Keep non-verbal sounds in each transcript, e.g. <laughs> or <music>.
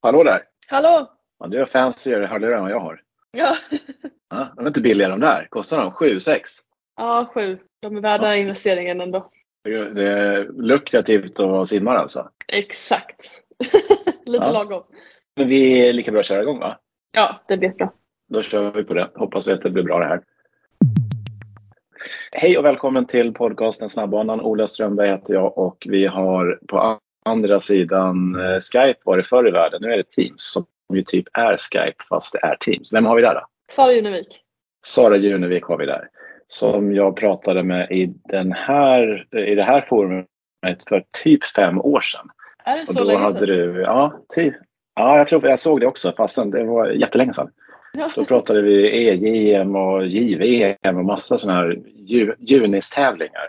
Hallå där! Hallå! Ja, du har fancier hörlurar än vad jag har. Ja. <laughs> Ja, de är inte billiga de där. Kostar de? 7 6 ja, sju. De är värda Ja. investeringen ändå. Det är lukrativt att vara simmare alltså. Exakt. <laughs> Lite Ja. lagom. Men vi är lika bra att köra igång va? Ja, det blir bra. Då kör vi på det. Hoppas vi att det blir bra det här. Hej och välkommen till podcasten Snabbbanan. Ola Strömberg heter jag och vi har på andra sidan eh, Skype varit förr i världen. Nu är det Teams som ju typ är Skype fast det är Teams. Vem har vi där då? Sara Junevik. Sara Junevik har vi där. Som jag pratade med i, den här, i det här forumet för typ fem år sedan. Är det Och så då länge hade sedan? du, ja, typ. Ja, jag tror jag såg det också fastän det var jättelänge sedan. Ja. Då pratade vi EJM och JVM och massa sådana här ju- Junis-tävlingar.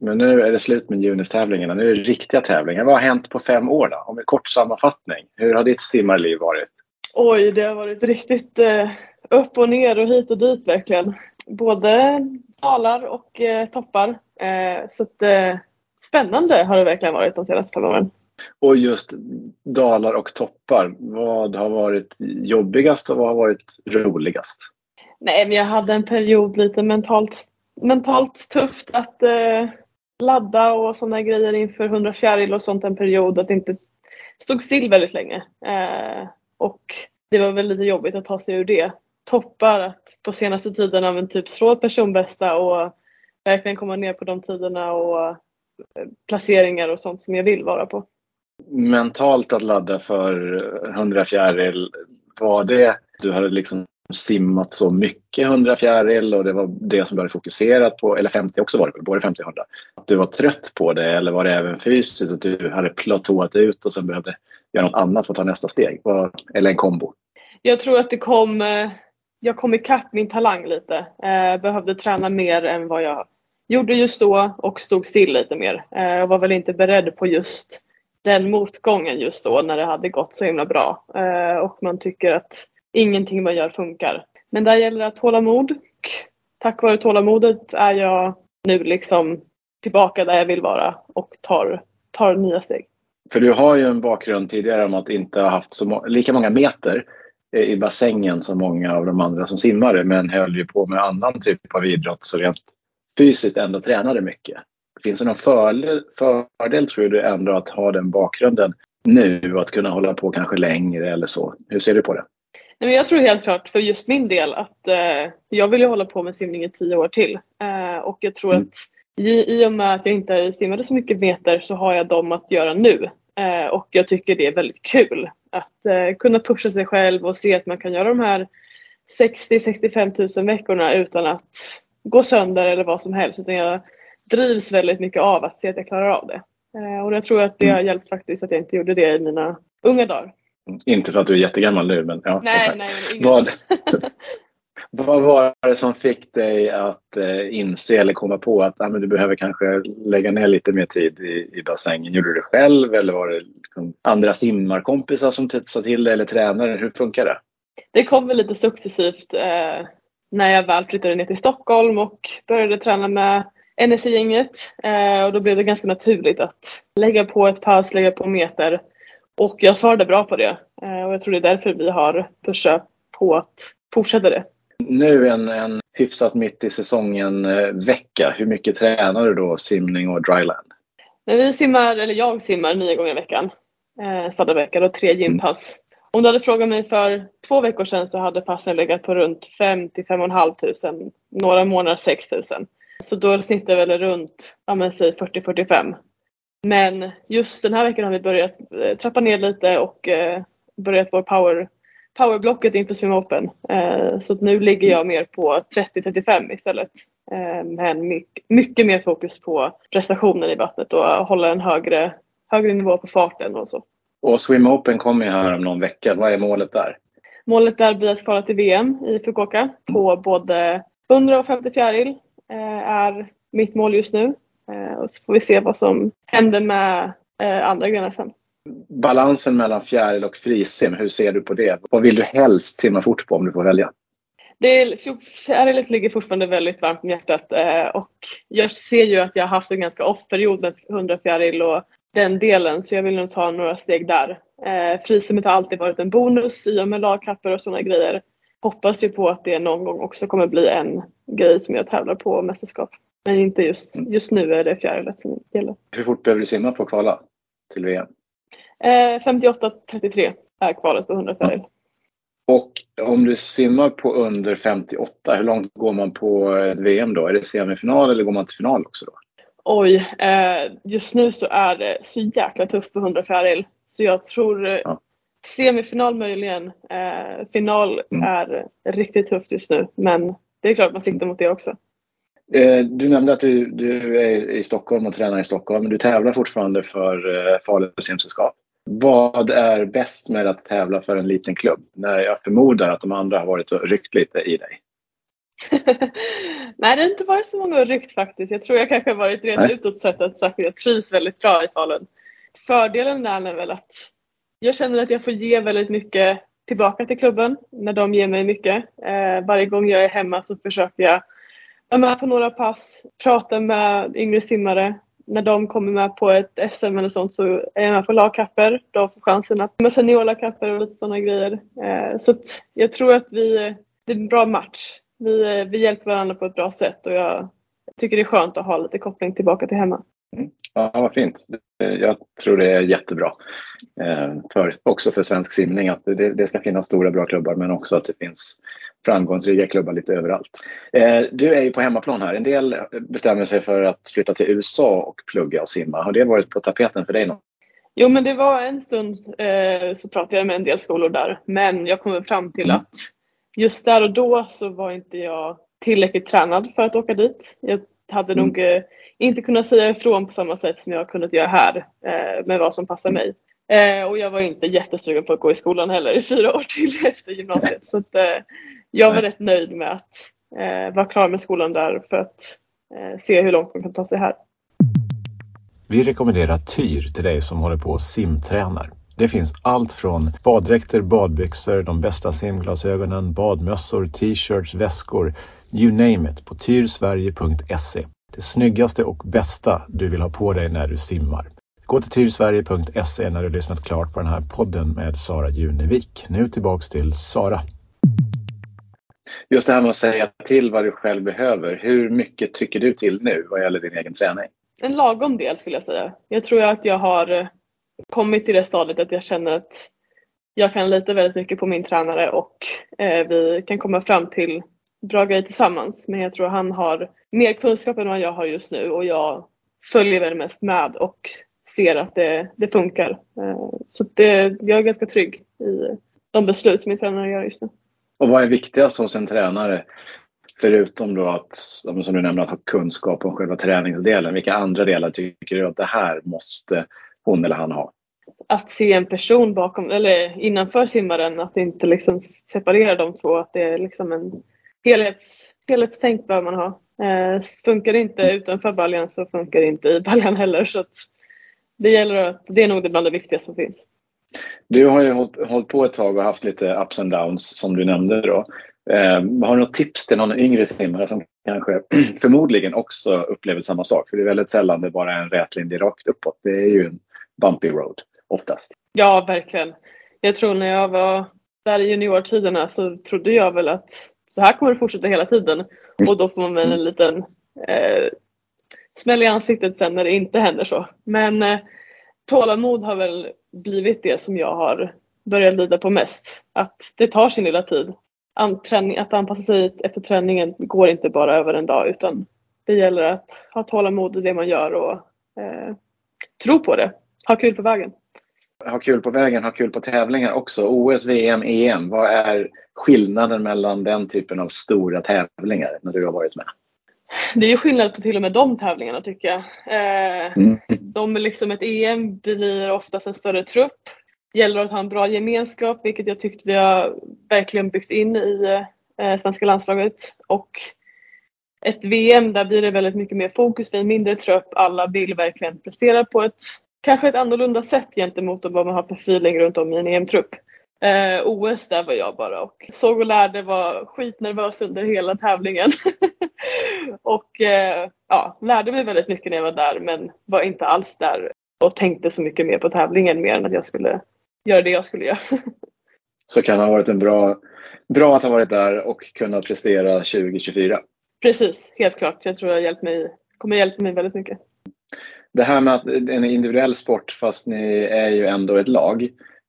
Men nu är det slut med Junis-tävlingarna. Nu är det riktiga tävlingar. Vad har hänt på fem år då? Om en kort sammanfattning. Hur har ditt simmarliv varit? Oj, det har varit riktigt eh, upp och ner och hit och dit verkligen. Både dalar och eh, toppar. Eh, så att, eh, spännande har det verkligen varit de senaste fem åren. Och just dalar och toppar. Vad har varit jobbigast och vad har varit roligast? Nej, men jag hade en period lite mentalt, mentalt tufft att eh, ladda och sådana grejer inför 100 fjäril och sånt en period. Att det inte stod still väldigt länge. Eh, och det var väl lite jobbigt att ta sig ur det. Toppar att på senaste tiden av en typ slå personbästa och verkligen komma ner på de tiderna och eh, placeringar och sånt som jag vill vara på. Mentalt att ladda för 100 fjäril. Var det du hade liksom simmat så mycket 100 fjäril och det var det som du hade fokuserat på, eller 50 också var det väl, både 50 och 100. Att du var trött på det eller var det även fysiskt att du hade platåat ut och sen behövde göra något annat för att ta nästa steg? Eller en kombo? Jag tror att det kom, eh, jag kom ikapp min talang lite. Eh, behövde träna mer än vad jag gjorde just då och stod still lite mer. Eh, jag var väl inte beredd på just den motgången just då när det hade gått så himla bra. Och man tycker att ingenting man gör funkar. Men där gäller det att hålla mod. Och Tack vare tålamodet är jag nu liksom tillbaka där jag vill vara och tar, tar nya steg. För du har ju en bakgrund tidigare om att inte ha haft så må- lika många meter i bassängen som många av de andra som simmade. men höll ju på med annan typ av idrott så rent fysiskt ändå tränade mycket. Finns det någon fördel, fördel tror du ändå att ha den bakgrunden nu och att kunna hålla på kanske längre eller så? Hur ser du på det? Nej, men jag tror helt klart för just min del att eh, jag vill ju hålla på med simning i tio år till. Eh, och jag tror Mm. att i, i och med att jag inte simmade så mycket meter så har jag dem att göra nu. Eh, och jag tycker det är väldigt kul att eh, kunna pusha sig själv och se att man kan göra de här 60-65 000 veckorna utan att gå sönder eller vad som helst. Utan jag drivs väldigt mycket av att se att jag klarar av det. Eh, och jag tror att det har hjälpt faktiskt att jag inte gjorde det i mina unga dagar. Inte för att du är jättegammal nu men ja, Nej, nej, Vad, <laughs> vad var det som fick dig att eh, inse eller komma på att ah, men du behöver kanske lägga ner lite mer tid i, i bassängen? Gjorde du det själv eller var det liksom andra simmarkompisar som sa till dig eller tränare? Hur funkar det? Det kom väl lite successivt eh, när jag väl flyttade ner till Stockholm och började träna med NSI-gänget. Eh, och då blev det ganska naturligt att lägga på ett pass, lägga på meter. Och jag svarade bra på det. Eh, och jag tror det är därför vi har pushat på att fortsätta det. Nu en, en hyfsat mitt i säsongen eh, vecka. Hur mycket tränar du då simning och dryland? Vi simmar, eller jag simmar nio gånger i veckan. Eh, standardvecka och tre gympass. Om du hade frågat mig för två veckor sedan så hade passen legat på runt 5 till 5 500. Några månader 6 000. Så då snittar väl runt, ja men säg 40-45. Men just den här veckan har vi börjat eh, trappa ner lite och eh, börjat vår power, powerblocket inför Swim Open. Eh, så nu ligger jag mer på 30-35 istället. Men mycket, mycket mer fokus på prestationen i vattnet och hålla en högre, högre nivå på farten och så. Och Swim Open kommer ju här om någon vecka. Vad är målet där? Målet där blir att kvala till VM i Fukuoka på både 100 och 50 fjäril är mitt mål just nu. Eh, och så får vi se vad som händer med eh, andra grenar sen. Balansen mellan fjäril och frisim, hur ser du på det? Vad vill du helst simma fort på om du får välja? Det fjärilet ligger fortfarande väldigt varmt om hjärtat eh, och jag ser ju att jag har haft en ganska off period med 100 fjäril och den delen så jag vill nog ta några steg där. Eh, frisimmet har alltid varit en bonus i och med lagkapper och sådana grejer. Hoppas ju på att det någon gång också kommer bli en grej som jag tävlar på mästerskap. Men inte just, mm. just nu är det fjärilet som gäller. Hur fort behöver du simma på att kvala till VM? Eh, 58.33 är kvalet på 100 fjäril. Och om du simmar på under 58, hur långt går man på ett VM då? Är det semifinal eller går man till final också då? Oj, eh, just nu så är det så jäkla tufft på 100 fjäril. Så jag tror eh, ja. semifinal möjligen. Eh, final mm. är riktigt tufft just nu. Men det är klart man siktar mot det också. Eh, du nämnde att du, du, är i Stockholm och tränar i Stockholm. Men du tävlar fortfarande för eh, Falu simsällskap. Vad är bäst med att tävla för en liten klubb? När jag förmodar att de andra har varit och ryckt lite i dig. <laughs> Nej, det har inte varit så många ryckt faktiskt. Jag tror jag kanske har varit rent utåt sett att sagt att jag trivs väldigt bra i Falun. Fördelen där är väl att jag känner att jag får ge väldigt mycket tillbaka till klubben när de ger mig mycket. Eh, varje gång jag är hemma så försöker jag vara med på några pass, prata med yngre simmare, när de kommer med på ett SM eller sånt så är jag med på lagkapper. De får chansen att med seniorlagkapper och lite sådana grejer. Eh, så jag tror att vi, det är en bra match. Vi, eh, vi hjälper varandra på ett bra sätt och jag tycker det är skönt att ha lite koppling tillbaka till hemma. Mm. Ja, vad fint. Jag tror det är jättebra. Eh, för, också för svensk simning att det, det ska finnas stora bra klubbar men också att det finns framgångsrika klubbar lite överallt. Eh, du är ju på hemmaplan här. En del bestämmer sig för att flytta till USA och plugga och simma. Har det varit på tapeten för dig någon? Jo, men det var en stund eh, så pratade jag med en del skolor där. Men jag kom fram till mm. att just där och då så var inte jag tillräckligt tränad för att åka dit. Jag hade mm. nog eh, inte kunnat säga ifrån på samma sätt som jag har kunnat göra här eh, med vad som passar mig. Eh, och jag var inte jättesugen på att gå i skolan heller i fyra år till <laughs> efter gymnasiet. Så att, jag var rätt nöjd med att eh, vara klar med skolan där för att eh, se hur långt man kan ta sig här. Vi rekommenderar Tyr till dig som håller på och simtränar. Det finns allt från baddräkter, badbyxor, de bästa simglasögonen, badmössor, t-shirts, väskor, you name it på tyrsverige.se. Det snyggaste och bästa du vill ha på dig när du simmar. Gå till tyrsverige.se när du lyssnat klart på den här podden med Sara Junevik. Nu tillbaks till Sara. Just det här med att säga till vad du själv behöver. Hur mycket tycker du till nu vad gäller din egen träning? En lagom del skulle jag säga. Jag tror att jag har eh, kommit till det stadiet att jag känner att jag kan lita väldigt mycket på min tränare och eh, vi kan komma fram till bra grejer tillsammans. Men jag tror han har mer kunskap än vad jag har just nu och jag följer väl mest med och ser att det, det funkar. Eh, så det, jag är ganska trygg i eh, de beslut som min tränare gör just nu. Och vad är viktigast hos en tränare? Förutom då att, som du nämnde, att ha kunskap om själva träningsdelen. Vilka andra delar tycker du att det här måste hon eller han ha? Att se en person bakom, eller innanför simmaren, att inte liksom separera de två. Att det är liksom en helhets, helhetstänk behöver man ha. Eh, funkar det inte utanför baljan så funkar det inte i baljan heller. Så att det gäller att, det är nog det bland det viktigaste som finns. Du har ju hållit, hållit på ett tag och haft lite ups and downs som du nämnde då. Eh, har du något tips till någon yngre simmare som kanske <clears throat> förmodligen också upplever samma sak? För det är väldigt sällan det bara är en rät linje rakt uppåt. Det är ju en bumpy road oftast. Ja, verkligen. Jag tror när jag var där i juniortiderna så trodde jag väl att så här kommer det fortsätta hela tiden. Och då får man väl en liten eh, smäll i ansiktet sen när det inte händer så. Men eh, tålamod har väl blivit det som jag har börjat lida på mest. Att det tar sin lilla tid. Att anpassa sig efter träningen går inte bara över en dag utan det gäller att ha tålamod i det man gör och eh, tro på det. Ha kul på vägen. Ha kul på vägen, ha kul på tävlingar också. OS, VM, EM. Vad är skillnaden mellan den typen av stora tävlingar när du har varit med? Det är ju skillnad på till och med de tävlingarna tycker jag. Eh, mm. de liksom ett EM blir oftast en större trupp. Gäller att ha en bra gemenskap vilket jag tyckte vi har verkligen byggt in i eh, svenska landslaget. Och ett VM där blir det väldigt mycket mer fokus, vi är en mindre trupp, alla vill verkligen prestera på ett kanske ett annorlunda sätt gentemot vad man har för feeling runt om i en EM-trupp. Eh, OS där var jag bara och såg och lärde, var skitnervös under hela tävlingen. <laughs> och eh, ja, lärde mig väldigt mycket när jag var där men var inte alls där och tänkte så mycket mer på tävlingen mer än att jag skulle göra det jag skulle göra. <laughs> Så kan det ha varit en bra, bra att ha varit där och kunna prestera 2024. Precis, helt klart. Jag tror det har hjälpt mig, kommer hjälpa mig väldigt mycket. Det här med att det är en individuell sport fast ni är ju ändå ett lag.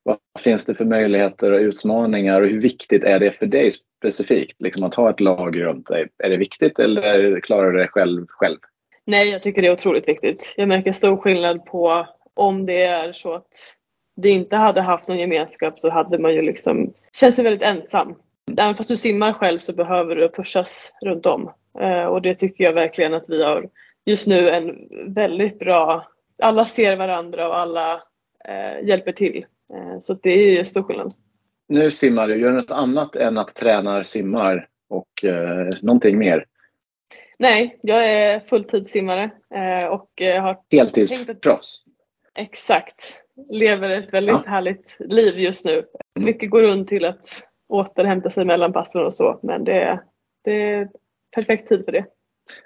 Vad finns det för möjligheter och utmaningar och hur viktigt är det för dig specifikt? Liksom att ha ett lag runt dig. Är det viktigt eller klarar du det själv? själv? Nej, jag tycker det är otroligt viktigt. Jag märker stor skillnad på om det är så att du inte hade haft någon gemenskap så hade man ju liksom känt sig väldigt ensam. Även fast du simmar själv så behöver du pushas runt om. Eh, och det tycker jag verkligen att vi har just nu en väldigt bra, alla ser varandra och alla eh, hjälper till. Eh, så det är ju stor skillnad. Nu simmar du, gör du något annat än att träna simmar och eh, någonting mer? Nej, jag är fulltidssimmare eh, och eh, har Heltidsproffs? Exakt. Lever ett väldigt ja. härligt liv just nu. Mm. Mycket går runt till att återhämta sig mellan passen och så men det, det är perfekt tid för det.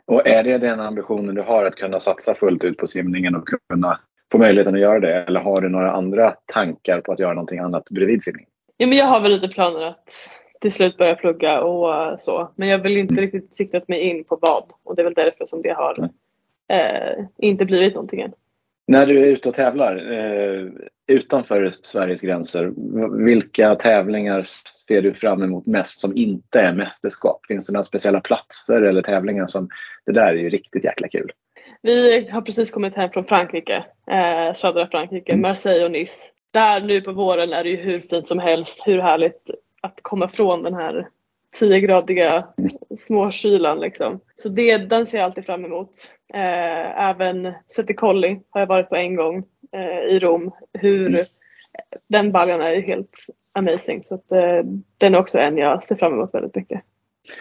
Och är det den ambitionen du har att kunna satsa fullt ut på simningen och kunna få möjligheten att göra det? Eller har du några andra tankar på att göra någonting annat bredvid simning? Ja, men jag har väl lite planer att till slut börja plugga och så. Men jag vill inte mm. riktigt siktat mig in på vad och det är väl därför som det har eh, inte blivit någonting än. När du är ute och tävlar eh, utanför Sveriges gränser, vilka tävlingar ser du fram emot mest som inte är mästerskap? Finns det några speciella platser eller tävlingar som det där är ju riktigt jäkla kul? Vi har precis kommit hem från Frankrike, eh, södra Frankrike, mm. Marseille och Nice. Där nu på våren är det ju hur fint som helst, hur härligt att komma från den här 10-gradiga småkylan liksom. Så det, den ser jag alltid fram emot. Eh, även Colli har jag varit på en gång eh, i Rom. Hur mm. den baljan är helt amazing. Så att, eh, den är också en jag ser fram emot väldigt mycket.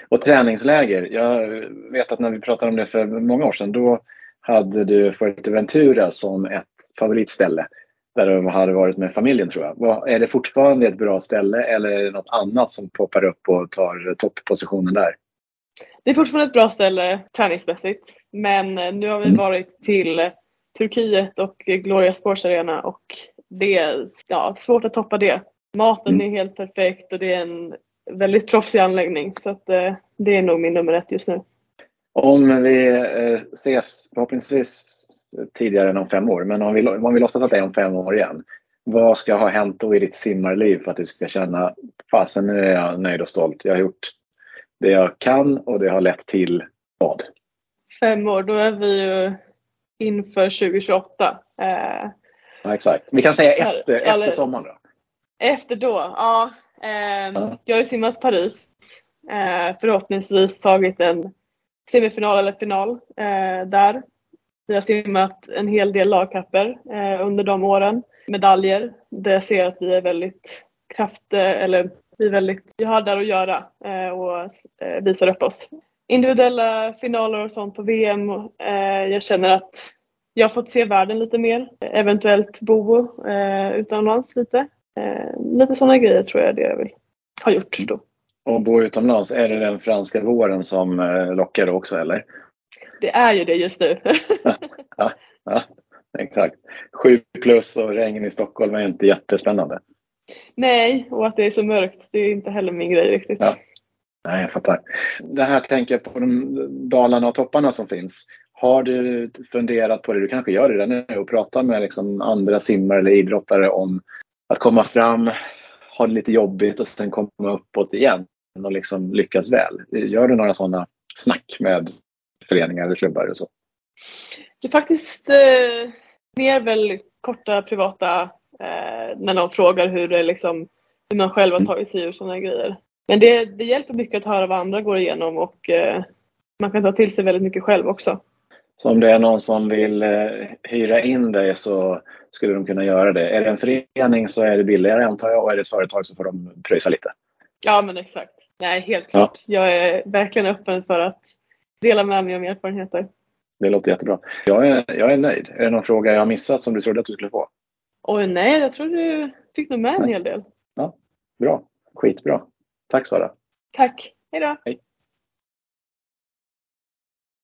Och träningsläger. Jag vet att när vi pratade om det för många år sedan då hade du Fuerteventura som ett favoritställe där du hade varit med familjen tror jag. Är det fortfarande ett bra ställe eller är det något annat som poppar upp och tar topppositionen där? Det är fortfarande ett bra ställe träningsmässigt men nu har vi mm. varit till Turkiet och Gloria Sports Arena och det är ja, svårt att toppa det. Maten mm. är helt perfekt och det är en väldigt proffsig anläggning så att, eh, det är nog min nummer ett just nu. Om vi eh, ses förhoppningsvis tidigare än om fem år. Men om vi, om vi låtsas att det är om fem år igen. Vad ska ha hänt då i ditt simmarliv för att du ska känna fasen nu är jag nöjd och stolt. Jag har gjort det jag kan och det har lett till vad? Fem år, då är vi ju inför 2028. Eh, ja, exakt. Vi kan säga efter, eller, efter sommaren då. Efter då, ja. Eh, ja. Jag har ju simmat Paris. Eh, förhoppningsvis tagit en semifinal eller final eh, där. Vi har simmat en hel del lagkapper eh, under de åren. Medaljer. Där jag ser att vi är väldigt kraft, eh, eller vi, är väldigt, vi har där att göra eh, och eh, visar upp oss. Individuella finaler och sånt på VM. Eh, jag känner att jag har fått se världen lite mer. Eventuellt bo eh, utomlands lite. Eh, lite sådana grejer tror jag är det jag vill ha gjort då. Och bo utomlands, är det den franska våren som eh, lockar också eller? Det är ju det just nu. <laughs> ja, ja, exakt. Sju plus och regn i Stockholm är inte jättespännande. Nej, och att det är så mörkt det är inte heller min grej riktigt. Ja. Nej, jag fattar. Det här tänker jag på de dalarna och topparna som finns. Har du funderat på det, du kanske gör det redan nu, och pratar med liksom andra simmare eller idrottare om att komma fram, ha det lite jobbigt och sen komma uppåt igen och liksom lyckas väl. Gör du några sådana snack med föreningar eller klubbar och så? Det är faktiskt eh, mer väl korta privata eh, när någon frågar hur, det liksom, hur man själv har mm. tagit sig ur sådana grejer. Men det, det hjälper mycket att höra vad andra går igenom och eh, man kan ta till sig väldigt mycket själv också. Så om det är någon som vill eh, hyra in dig så skulle de kunna göra det. Är det en förening så är det billigare antar jag och är det ett företag så får de pröjsa lite. Ja men exakt. Nej helt klart. Ja. Jag är verkligen öppen för att dela med mig av erfarenheter. Det låter jättebra. Jag är, jag är nöjd. Är det någon fråga jag har missat som du trodde att du skulle få? Oj, nej, jag tror du fick nog med en hel del. Ja, bra. Skitbra. Tack Sara. Tack. Hej då.